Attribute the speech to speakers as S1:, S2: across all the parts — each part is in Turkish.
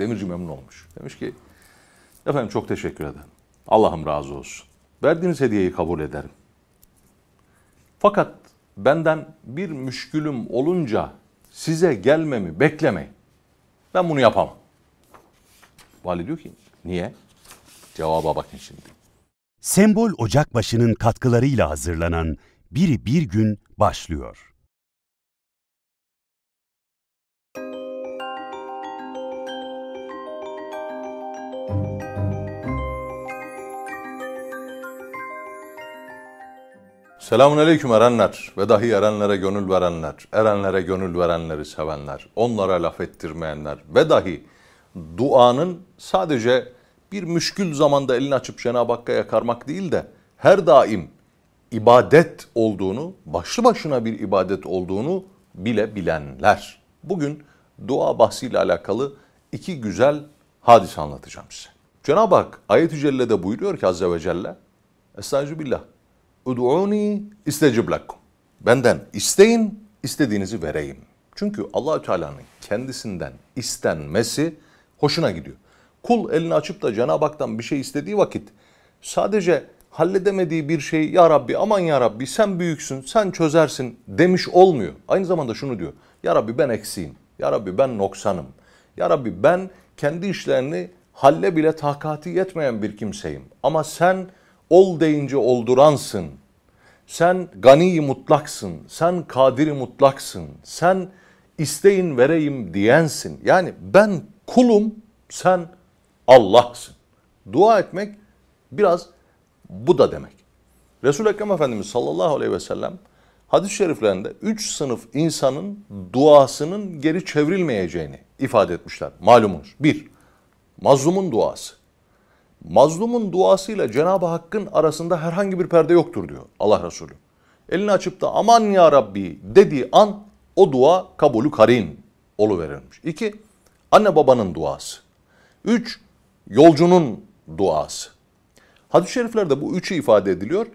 S1: Demirci memnun olmuş. Demiş ki efendim çok teşekkür ederim. Allah'ım razı olsun. Verdiğiniz hediyeyi kabul ederim. Fakat benden bir müşkülüm olunca size gelmemi beklemeyin. Ben bunu yapamam. Vali diyor ki niye? Cevaba bakın şimdi.
S2: Sembol Ocakbaşı'nın katkılarıyla hazırlanan Biri Bir Gün başlıyor.
S1: Selamun aleyküm erenler ve dahi erenlere gönül verenler, erenlere gönül verenleri sevenler, onlara laf ettirmeyenler ve dahi duanın sadece bir müşkül zamanda elini açıp Cenab-ı Hakk'a yakarmak değil de her daim ibadet olduğunu, başlı başına bir ibadet olduğunu bile bilenler. Bugün dua bahsiyle alakalı iki güzel hadise anlatacağım size. Cenab-ı Hak ayet-i cellede buyuruyor ki Azze ve Celle, Estağfirullah, Ud'uni istecib lakum. Benden isteyin, istediğinizi vereyim. Çünkü Allahü Teala'nın kendisinden istenmesi hoşuna gidiyor. Kul elini açıp da Cenab-ı Hak'tan bir şey istediği vakit sadece halledemediği bir şeyi ya Rabbi aman ya Rabbi sen büyüksün sen çözersin demiş olmuyor. Aynı zamanda şunu diyor. Ya Rabbi ben eksiğim. Ya Rabbi ben noksanım. Ya Rabbi ben kendi işlerini halle bile takati yetmeyen bir kimseyim. Ama sen ol deyince olduransın. Sen gani mutlaksın. Sen kadiri mutlaksın. Sen isteyin vereyim diyensin. Yani ben kulum sen Allah'sın. Dua etmek biraz bu da demek. Resul-i Ekrem Efendimiz sallallahu aleyhi ve sellem hadis-i şeriflerinde üç sınıf insanın duasının geri çevrilmeyeceğini ifade etmişler. Malumunuz. Bir, mazlumun duası. Mazlumun duasıyla Cenab-ı Hakk'ın arasında herhangi bir perde yoktur diyor Allah Resulü. Elini açıp da aman ya Rabbi dediği an o dua kabulü karin verilmiş. İki, anne babanın duası. Üç, yolcunun duası. Hadis-i şeriflerde bu üçü ifade ediliyor.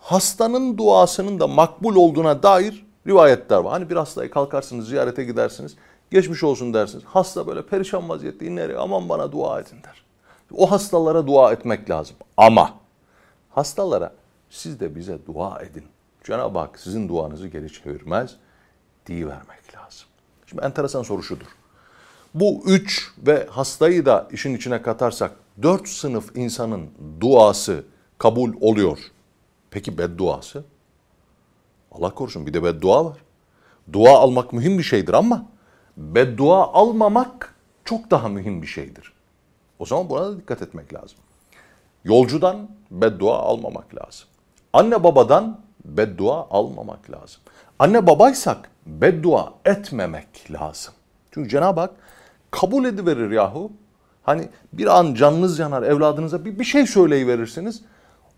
S1: Hastanın duasının da makbul olduğuna dair rivayetler var. Hani bir hastayı kalkarsınız, ziyarete gidersiniz, geçmiş olsun dersiniz. Hasta böyle perişan vaziyette iner, aman bana dua edin der. O hastalara dua etmek lazım. Ama hastalara siz de bize dua edin. Cenab-ı Hak sizin duanızı geri çevirmez vermek lazım. Şimdi enteresan soru şudur. Bu üç ve hastayı da işin içine katarsak dört sınıf insanın duası kabul oluyor. Peki bedduası? Allah korusun bir de beddua var. Dua almak mühim bir şeydir ama beddua almamak çok daha mühim bir şeydir. O zaman buna da dikkat etmek lazım. Yolcudan beddua almamak lazım. Anne babadan beddua almamak lazım. Anne babaysak beddua etmemek lazım. Çünkü Cenab-ı Hak kabul ediverir yahu. Hani bir an canınız yanar evladınıza bir, bir şey söyleyiverirsiniz.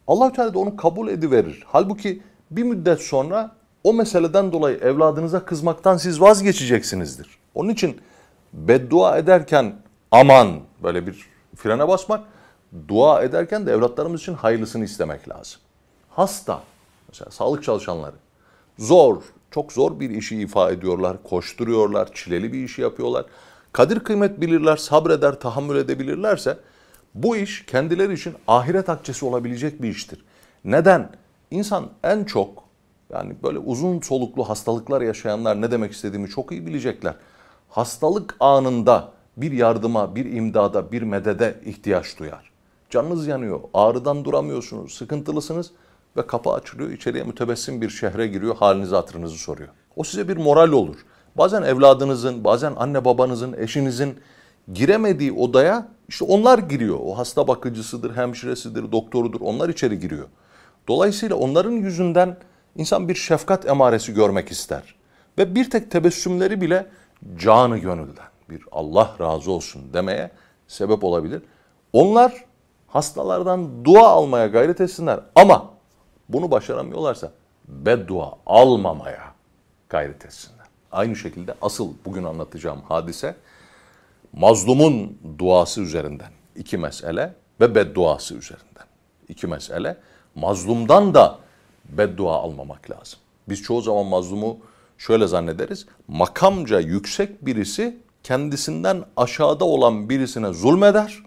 S1: allah Teala da onu kabul ediverir. Halbuki bir müddet sonra o meseleden dolayı evladınıza kızmaktan siz vazgeçeceksinizdir. Onun için beddua ederken aman böyle bir frene basmak, dua ederken de evlatlarımız için hayırlısını istemek lazım. Hasta, mesela sağlık çalışanları zor, çok zor bir işi ifa ediyorlar, koşturuyorlar, çileli bir işi yapıyorlar kadir kıymet bilirler, sabreder, tahammül edebilirlerse bu iş kendileri için ahiret akçesi olabilecek bir iştir. Neden? İnsan en çok yani böyle uzun soluklu hastalıklar yaşayanlar ne demek istediğimi çok iyi bilecekler. Hastalık anında bir yardıma, bir imdada, bir medede ihtiyaç duyar. Canınız yanıyor, ağrıdan duramıyorsunuz, sıkıntılısınız ve kapı açılıyor, içeriye mütebessim bir şehre giriyor, halinizi hatırınızı soruyor. O size bir moral olur. Bazen evladınızın, bazen anne babanızın, eşinizin giremediği odaya işte onlar giriyor. O hasta bakıcısıdır, hemşiresidir, doktorudur. Onlar içeri giriyor. Dolayısıyla onların yüzünden insan bir şefkat emaresi görmek ister. Ve bir tek tebessümleri bile canı gönülden bir Allah razı olsun demeye sebep olabilir. Onlar hastalardan dua almaya gayret etsinler ama bunu başaramıyorlarsa beddua almamaya gayret etsinler. Aynı şekilde asıl bugün anlatacağım hadise mazlumun duası üzerinden iki mesele ve bedduası üzerinden iki mesele. Mazlumdan da beddua almamak lazım. Biz çoğu zaman mazlumu şöyle zannederiz. Makamca yüksek birisi kendisinden aşağıda olan birisine zulmeder.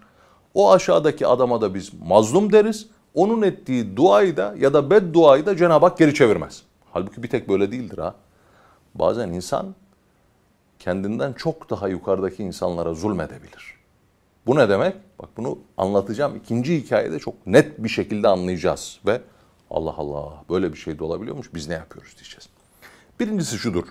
S1: O aşağıdaki adama da biz mazlum deriz. Onun ettiği duayı da ya da bedduayı da Cenab-ı Hak geri çevirmez. Halbuki bir tek böyle değildir ha. Bazen insan kendinden çok daha yukarıdaki insanlara zulmedebilir. Bu ne demek? Bak bunu anlatacağım. İkinci hikayede çok net bir şekilde anlayacağız. Ve Allah Allah böyle bir şey de olabiliyormuş biz ne yapıyoruz diyeceğiz. Birincisi şudur.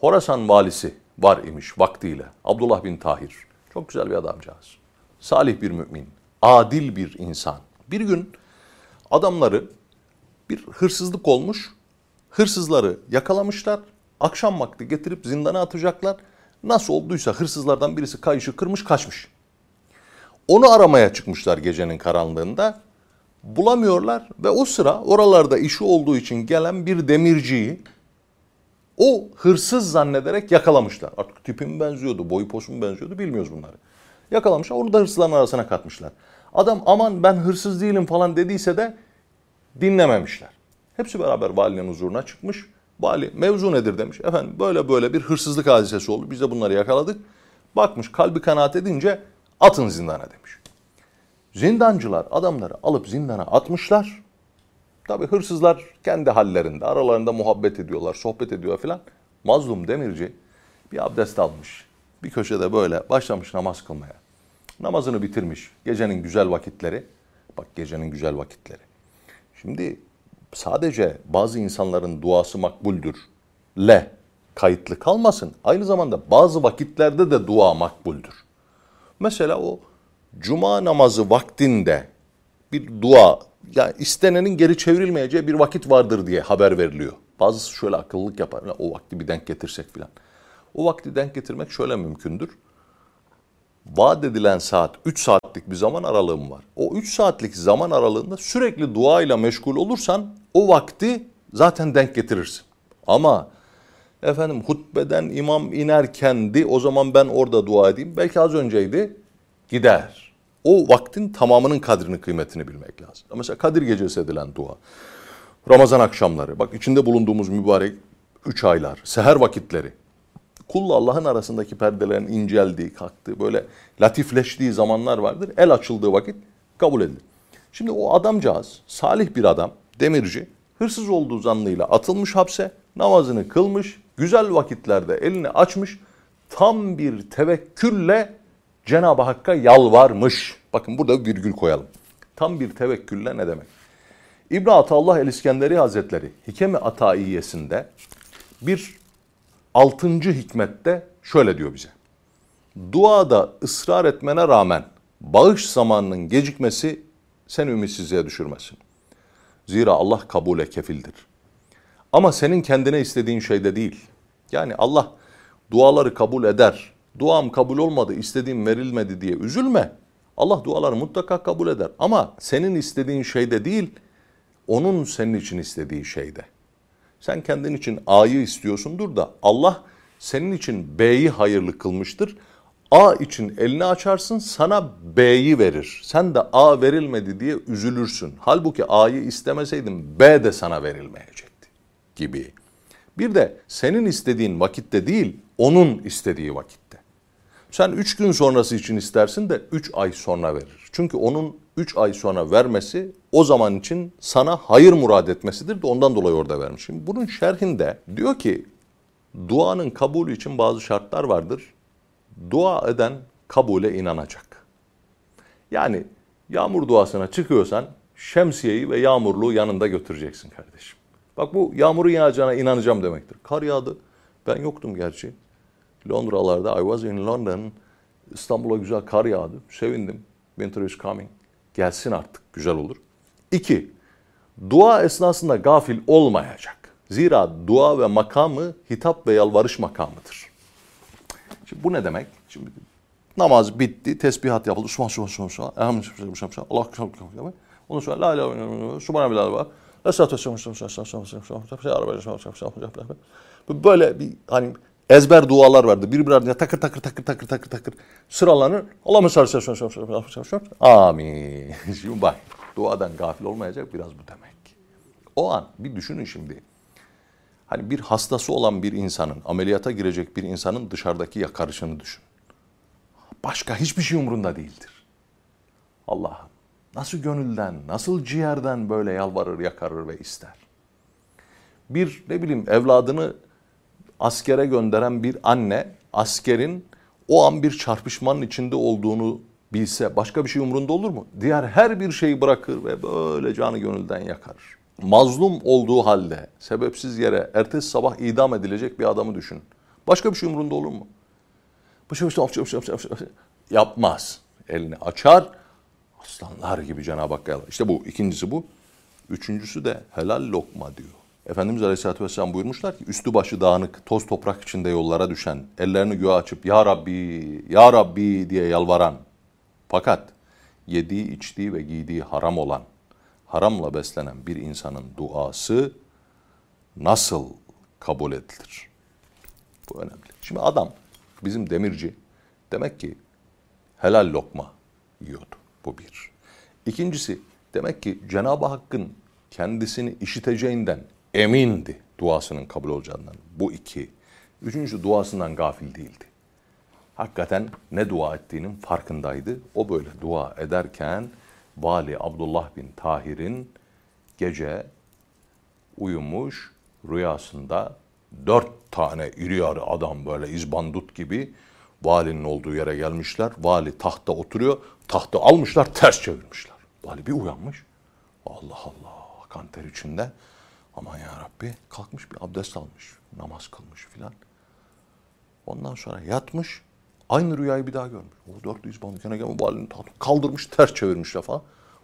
S1: Horasan valisi var imiş vaktiyle. Abdullah bin Tahir. Çok güzel bir adamcağız. Salih bir mümin. Adil bir insan. Bir gün adamları bir hırsızlık olmuş. Hırsızları yakalamışlar. Akşam vakti getirip zindana atacaklar. Nasıl olduysa hırsızlardan birisi kayışı kırmış kaçmış. Onu aramaya çıkmışlar gecenin karanlığında. Bulamıyorlar ve o sıra oralarda işi olduğu için gelen bir demirciyi o hırsız zannederek yakalamışlar. Artık tipim benziyordu, boyu posum benziyordu bilmiyoruz bunları. Yakalamışlar onu da hırsızların arasına katmışlar. Adam aman ben hırsız değilim falan dediyse de dinlememişler. Hepsi beraber valinin huzuruna çıkmış. Vali mevzu nedir demiş. Efendim böyle böyle bir hırsızlık hadisesi oldu. Biz de bunları yakaladık. Bakmış kalbi kanaat edince atın zindana demiş. Zindancılar adamları alıp zindana atmışlar. Tabi hırsızlar kendi hallerinde aralarında muhabbet ediyorlar, sohbet ediyor filan. Mazlum demirci bir abdest almış. Bir köşede böyle başlamış namaz kılmaya. Namazını bitirmiş. Gecenin güzel vakitleri. Bak gecenin güzel vakitleri. Şimdi sadece bazı insanların duası makbuldür. Le kayıtlı kalmasın. Aynı zamanda bazı vakitlerde de dua makbuldür. Mesela o cuma namazı vaktinde bir dua yani istenenin geri çevrilmeyeceği bir vakit vardır diye haber veriliyor. Bazısı şöyle akıllılık yapar. O vakti bir denk getirsek filan. O vakti denk getirmek şöyle mümkündür. Vaat edilen saat 3 saatlik bir zaman aralığım var. O 3 saatlik zaman aralığında sürekli dua ile meşgul olursan o vakti zaten denk getirirsin. Ama efendim hutbeden imam inerkendi o zaman ben orada dua edeyim. Belki az önceydi gider. O vaktin tamamının kadrini kıymetini bilmek lazım. Mesela Kadir Gecesi edilen dua. Ramazan akşamları. Bak içinde bulunduğumuz mübarek 3 aylar. Seher vakitleri. Kulla Allah'ın arasındaki perdelerin inceldiği, kalktığı, böyle latifleştiği zamanlar vardır. El açıldığı vakit kabul edilir. Şimdi o adamcağız, salih bir adam, demirci, hırsız olduğu zannıyla atılmış hapse, namazını kılmış, güzel vakitlerde elini açmış, tam bir tevekkülle Cenab-ı Hakk'a yalvarmış. Bakın burada virgül koyalım. Tam bir tevekkülle ne demek? İbn Atallah el İskenderi Hazretleri Hikemi Ataiyesinde bir altıncı hikmette şöyle diyor bize. Duada ısrar etmene rağmen bağış zamanının gecikmesi seni ümitsizliğe düşürmesin. Zira Allah kabule kefildir. Ama senin kendine istediğin şeyde değil. Yani Allah duaları kabul eder. Duam kabul olmadı, istediğim verilmedi diye üzülme. Allah duaları mutlaka kabul eder. Ama senin istediğin şeyde değil, onun senin için istediği şeyde. Sen kendin için A'yı istiyorsundur da Allah senin için B'yi hayırlı kılmıştır. A için elini açarsın sana B'yi verir. Sen de A verilmedi diye üzülürsün. Halbuki A'yı istemeseydin B de sana verilmeyecekti gibi. Bir de senin istediğin vakitte değil, onun istediği vakitte. Sen üç gün sonrası için istersin de üç ay sonra verir. Çünkü onun üç ay sonra vermesi o zaman için sana hayır murad etmesidir de ondan dolayı orada vermiş. Şimdi bunun şerhinde diyor ki duanın kabulü için bazı şartlar vardır. Dua eden kabule inanacak. Yani yağmur duasına çıkıyorsan şemsiyeyi ve yağmurluğu yanında götüreceksin kardeşim. Bak bu yağmurun yağacağına inanacağım demektir. Kar yağdı. Ben yoktum gerçi. Londralarda, I was in London. İstanbul'a güzel kar yağdı. Sevindim. Winter is coming. Gelsin artık. Güzel olur. İki, dua esnasında gafil olmayacak. Zira dua ve makamı hitap ve yalvarış makamıdır. Şimdi bu ne demek? Şimdi namaz bitti, tesbihat yapıldı. Subhan, subhan, subhan, subhan. Elhamdülillah, subhan, subhan. Allah, subhan, subhan. Ondan sonra la ilahe illallah, subhanallah, Esatü Böyle bir hani ezber dualar vardı. Birbirlerine takır takır takır takır takır takır sıralanır. Allah'ım sallallahu Amin. Şimdi bak duadan gafil olmayacak biraz bu demek. O an bir düşünün şimdi. Hani bir hastası olan bir insanın, ameliyata girecek bir insanın dışarıdaki yakarışını düşün. Başka hiçbir şey umrunda değildir. Allah'ım nasıl gönülden, nasıl ciğerden böyle yalvarır, yakarır ve ister. Bir ne bileyim evladını askere gönderen bir anne askerin o an bir çarpışmanın içinde olduğunu bilse başka bir şey umrunda olur mu? Diğer her bir şeyi bırakır ve böyle canı gönülden yakar. Mazlum olduğu halde sebepsiz yere ertesi sabah idam edilecek bir adamı düşün. Başka bir şey umrunda olur mu? Yapmaz. Elini açar. Aslanlar gibi Cenab-ı Hakk'a. İşte bu. ikincisi bu. Üçüncüsü de helal lokma diyor. Efendimiz Aleyhisselatü Vesselam buyurmuşlar ki üstü başı dağınık, toz toprak içinde yollara düşen, ellerini göğe açıp Ya Rabbi, Ya Rabbi diye yalvaran fakat yediği, içtiği ve giydiği haram olan, haramla beslenen bir insanın duası nasıl kabul edilir? Bu önemli. Şimdi adam, bizim demirci demek ki helal lokma yiyordu. Bu bir. İkincisi demek ki Cenab-ı Hakk'ın kendisini işiteceğinden emindi duasının kabul olacağından. Bu iki. Üçüncüsü duasından gafil değildi. Hakikaten ne dua ettiğinin farkındaydı. O böyle dua ederken Vali Abdullah bin Tahir'in gece uyumuş rüyasında dört tane iri yarı adam böyle izbandut gibi valinin olduğu yere gelmişler. Vali tahta oturuyor. Tahtı almışlar ters çevirmişler. Vali bir uyanmış. Allah Allah kan ter içinde. Aman ya Rabbi kalkmış bir abdest almış. Namaz kılmış filan. Ondan sonra yatmış. Aynı rüyayı bir daha görmüş. O dört izbandut gene gelmiş. Valinin tahtı kaldırmış ters çevirmiş falan.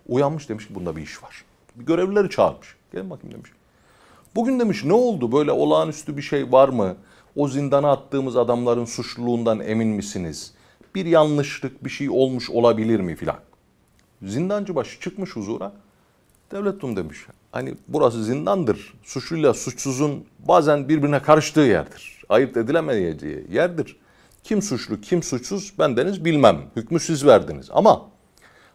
S1: Uyanmış demiş ki bunda bir iş var. Bir görevlileri çağırmış. Gelin bakayım demiş. Bugün demiş ne oldu böyle olağanüstü bir şey var mı? O zindana attığımız adamların suçluluğundan emin misiniz? Bir yanlışlık bir şey olmuş olabilir mi filan. Zindancı başı çıkmış huzura. Devletum demiş. Hani burası zindandır. Suçluyla suçsuzun bazen birbirine karıştığı yerdir. Ayırt edilemeyeceği yerdir. Kim suçlu kim suçsuz ben deniz bilmem. Hükmü siz verdiniz. Ama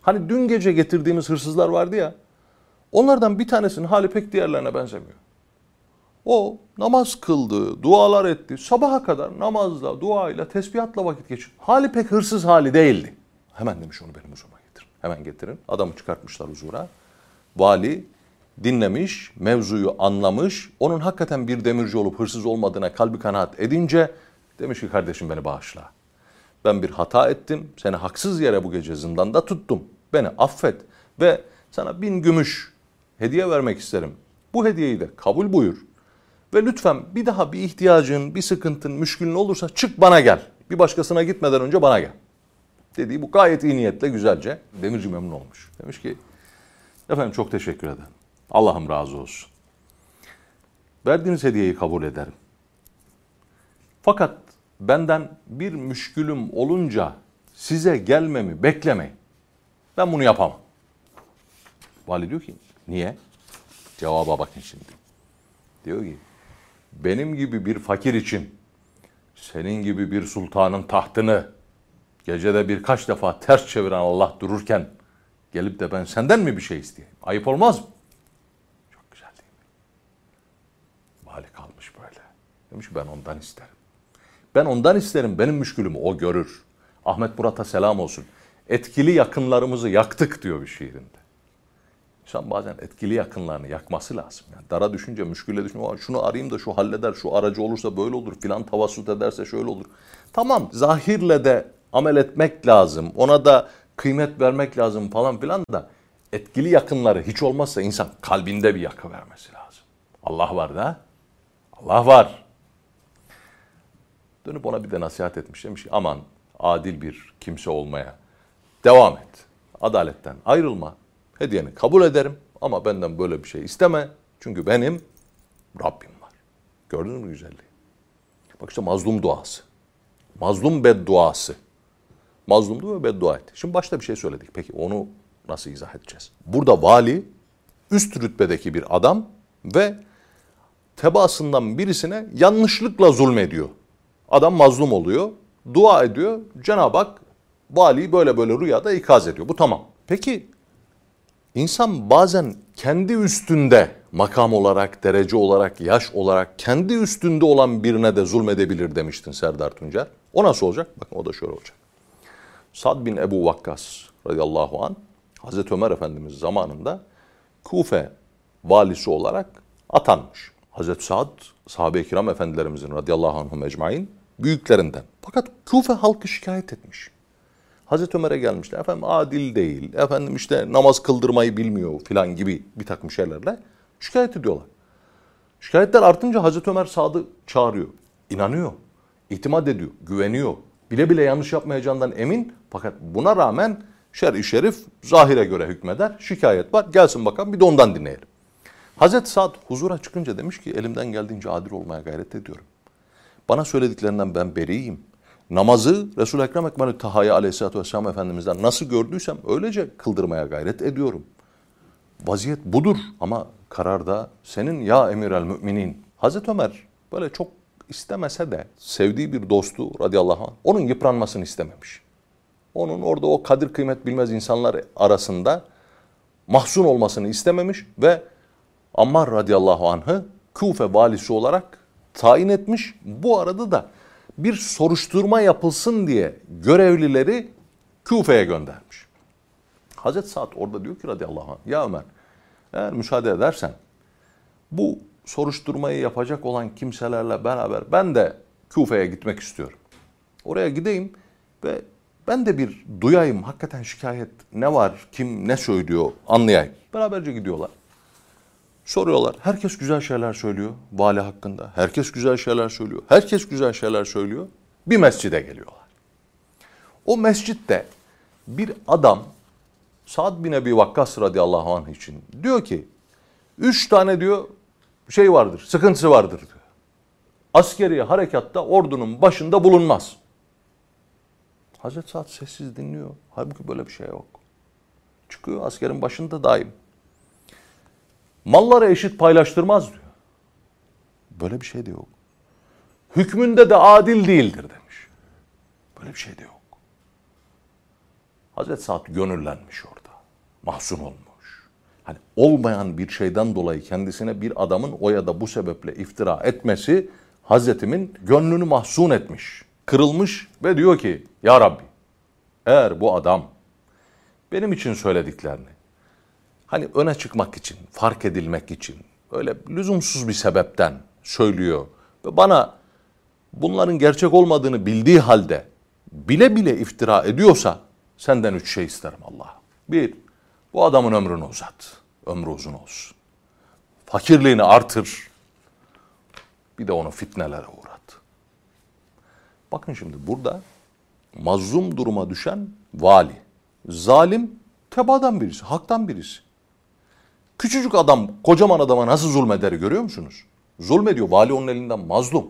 S1: hani dün gece getirdiğimiz hırsızlar vardı ya. Onlardan bir tanesinin hali pek diğerlerine benzemiyor. O namaz kıldı, dualar etti. Sabaha kadar namazla, duayla, tesbihatla vakit geçirdi. Hali pek hırsız hali değildi. Hemen demiş onu benim huzuruma getirin. Hemen getirin. Adamı çıkartmışlar huzura. Vali dinlemiş, mevzuyu anlamış. Onun hakikaten bir demirci olup hırsız olmadığına kalbi kanaat edince demiş ki kardeşim beni bağışla. Ben bir hata ettim. Seni haksız yere bu gece zindanda tuttum. Beni affet ve sana bin gümüş hediye vermek isterim. Bu hediyeyi de kabul buyur. Ve lütfen bir daha bir ihtiyacın, bir sıkıntın, müşkülün olursa çık bana gel. Bir başkasına gitmeden önce bana gel. Dediği bu gayet iyi niyetle güzelce. Demirci memnun olmuş. Demiş ki efendim çok teşekkür ederim. Allah'ım razı olsun. Verdiğiniz hediyeyi kabul ederim. Fakat benden bir müşkülüm olunca size gelmemi beklemeyin. Ben bunu yapamam. Vali diyor ki niye? Cevaba bakın şimdi. Diyor ki benim gibi bir fakir için senin gibi bir sultanın tahtını gecede birkaç defa ters çeviren Allah dururken gelip de ben senden mi bir şey isteyeyim? Ayıp olmaz mı? Çok güzel değil mi? Vali kalmış böyle. Demiş ben ondan isterim. Ben ondan isterim benim müşkülümü o görür. Ahmet Murat'a selam olsun. Etkili yakınlarımızı yaktık diyor bir şiirinde. İnsan bazen etkili yakınlarını yakması lazım. Yani dara düşünce, müşküle düşünce, şunu arayayım da şu halleder, şu aracı olursa böyle olur, filan tavassut ederse şöyle olur. Tamam, zahirle de amel etmek lazım, ona da kıymet vermek lazım falan filan da etkili yakınları hiç olmazsa insan kalbinde bir yakı vermesi lazım. Allah var da, Allah var. Dönüp ona bir de nasihat etmiş demiş ki aman adil bir kimse olmaya devam et. Adaletten ayrılma. Hediyeni kabul ederim ama benden böyle bir şey isteme. Çünkü benim Rabbim var. Gördünüz mü güzelliği? Bak işte mazlum duası. Mazlum bedduası. Mazlumdu ve beddua etti. Şimdi başta bir şey söyledik. Peki onu nasıl izah edeceğiz? Burada vali üst rütbedeki bir adam ve tebaasından birisine yanlışlıkla zulmediyor. Adam mazlum oluyor, dua ediyor. Cenab-ı Hak valiyi böyle böyle rüyada ikaz ediyor. Bu tamam. Peki insan bazen kendi üstünde makam olarak, derece olarak, yaş olarak kendi üstünde olan birine de zulmedebilir demiştin Serdar Tuncer. O nasıl olacak? Bakın o da şöyle olacak. Sad bin Ebu Vakkas radıyallahu an Hazreti Ömer Efendimiz zamanında Kufe valisi olarak atanmış. Hazreti Sad sahabe-i kiram efendilerimizin radıyallahu anhum ecmain büyüklerinden. Fakat Kufe halkı şikayet etmiş. Hazreti Ömer'e gelmişler. Efendim adil değil. Efendim işte namaz kıldırmayı bilmiyor filan gibi bir takım şeylerle şikayet ediyorlar. Şikayetler artınca Hazreti Ömer Sad'ı çağırıyor. İnanıyor. itimat ediyor. Güveniyor. Bile bile yanlış yapmayacağından emin. Fakat buna rağmen şer-i şerif zahire göre hükmeder. Şikayet var. Gelsin bakalım bir de ondan dinleyelim. Hazreti Sa'd huzura çıkınca demiş ki elimden geldiğince adil olmaya gayret ediyorum. Bana söylediklerinden ben beriyim. Namazı Resul-i Ekrem Ekmelü Tahaya Aleyhisselatü Vesselam Efendimiz'den nasıl gördüysem öylece kıldırmaya gayret ediyorum. Vaziyet budur ama kararda senin ya emir el müminin. Hazreti Ömer böyle çok istemese de sevdiği bir dostu radıyallahu anh onun yıpranmasını istememiş. Onun orada o kadir kıymet bilmez insanlar arasında mahzun olmasını istememiş ve Ammar radıyallahu anh'ı Kufe valisi olarak tayin etmiş. Bu arada da bir soruşturma yapılsın diye görevlileri Kufe'ye göndermiş. Hazreti Sa'd orada diyor ki radıyallahu anh ya Ömer eğer müsaade edersen bu soruşturmayı yapacak olan kimselerle beraber ben de Kufe'ye gitmek istiyorum. Oraya gideyim ve ben de bir duyayım hakikaten şikayet ne var, kim ne söylüyor anlayayım. Beraberce gidiyorlar. Soruyorlar. Herkes güzel şeyler söylüyor vali hakkında. Herkes güzel şeyler söylüyor. Herkes güzel şeyler söylüyor. Bir mescide geliyorlar. O mescitte bir adam Sa'd bin Ebi Vakkas radıyallahu anh için diyor ki üç tane diyor şey vardır, sıkıntısı vardır diyor. Askeri harekatta ordunun başında bulunmaz. Hazreti Sa'd sessiz dinliyor. Halbuki böyle bir şey yok. Çıkıyor askerin başında daim. Malları eşit paylaştırmaz diyor. Böyle bir şey de yok. Hükmünde de adil değildir demiş. Böyle bir şey de yok. Hazreti Sa'd gönüllenmiş orada. Mahzun olmuş. Hani olmayan bir şeyden dolayı kendisine bir adamın o ya da bu sebeple iftira etmesi Hazretimin gönlünü mahzun etmiş. Kırılmış ve diyor ki Ya Rabbi eğer bu adam benim için söylediklerini hani öne çıkmak için, fark edilmek için öyle lüzumsuz bir sebepten söylüyor ve bana bunların gerçek olmadığını bildiği halde bile bile iftira ediyorsa senden üç şey isterim Allah. Bir, bu adamın ömrünü uzat. Ömrü uzun olsun. Fakirliğini artır. Bir de onu fitnelere uğrat. Bakın şimdi burada mazlum duruma düşen vali. Zalim tebadan birisi, haktan birisi. Küçücük adam kocaman adama nasıl zulmeder görüyor musunuz? Zulmediyor. Vali onun elinden mazlum.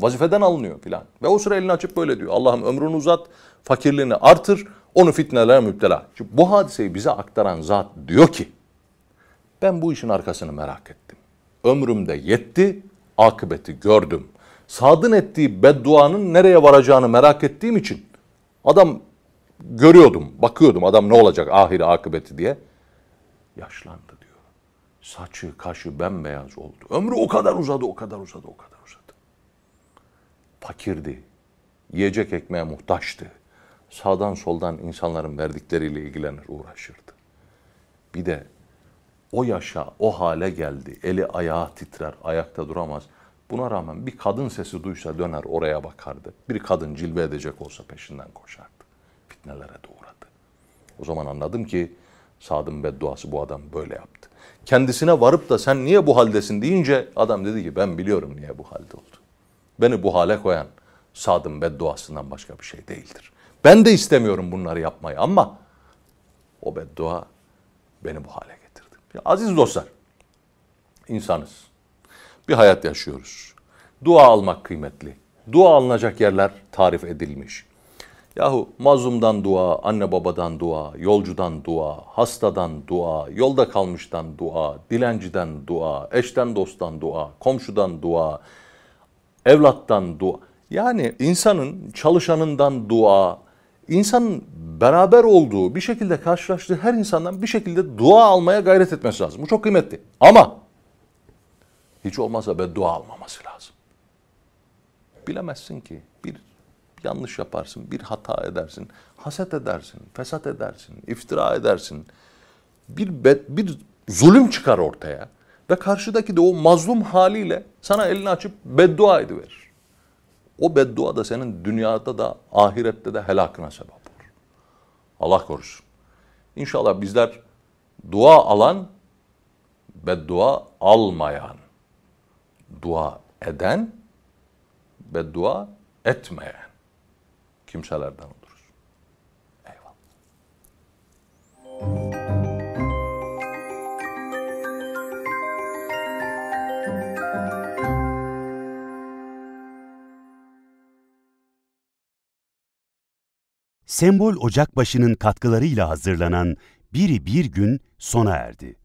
S1: Vazifeden alınıyor filan. Ve o sıra elini açıp böyle diyor. Allah'ım ömrünü uzat, fakirliğini artır, onu fitnelere müptela. Şimdi bu hadiseyi bize aktaran zat diyor ki, ben bu işin arkasını merak ettim. Ömrümde yetti, akıbeti gördüm. Sadın ettiği bedduanın nereye varacağını merak ettiğim için adam görüyordum, bakıyordum adam ne olacak ahiri akıbeti diye. Yaşlandı diyor. Saçı, kaşı bembeyaz oldu. Ömrü o kadar uzadı, o kadar uzadı, o kadar uzadı. Fakirdi. Yiyecek ekmeğe muhtaçtı. Sağdan soldan insanların verdikleriyle ilgilenir, uğraşırdı. Bir de o yaşa, o hale geldi. Eli ayağı titrer, ayakta duramaz. Buna rağmen bir kadın sesi duysa döner oraya bakardı. Bir kadın cilve edecek olsa peşinden koşardı. Fitnelere de. O zaman anladım ki Sad'ın bedduası bu adam böyle yaptı. Kendisine varıp da sen niye bu haldesin deyince adam dedi ki ben biliyorum niye bu halde oldu. Beni bu hale koyan Sad'ın bedduasından başka bir şey değildir. Ben de istemiyorum bunları yapmayı ama o beddua beni bu hale getirdi. Ya aziz dostlar, insanız. Bir hayat yaşıyoruz. Dua almak kıymetli. Dua alınacak yerler tarif edilmiş. Yahu mazlumdan dua, anne babadan dua, yolcudan dua, hastadan dua, yolda kalmıştan dua, dilenciden dua, eşten dosttan dua, komşudan dua, evlattan dua. Yani insanın çalışanından dua, insanın beraber olduğu, bir şekilde karşılaştığı her insandan bir şekilde dua almaya gayret etmesi lazım. Bu çok kıymetli. Ama hiç olmazsa beddua almaması lazım. Bilemezsin ki yanlış yaparsın, bir hata edersin, haset edersin, fesat edersin, iftira edersin. Bir, be- bir zulüm çıkar ortaya ve karşıdaki de o mazlum haliyle sana elini açıp beddua ediverir. O beddua da senin dünyada da ahirette de helakına sebep olur. Allah korusun. İnşallah bizler dua alan, beddua almayan, dua eden, beddua etmeyen kimselerden oluruz. Eyvallah.
S2: Sembol Ocakbaşı'nın katkılarıyla hazırlanan Biri Bir Gün sona erdi.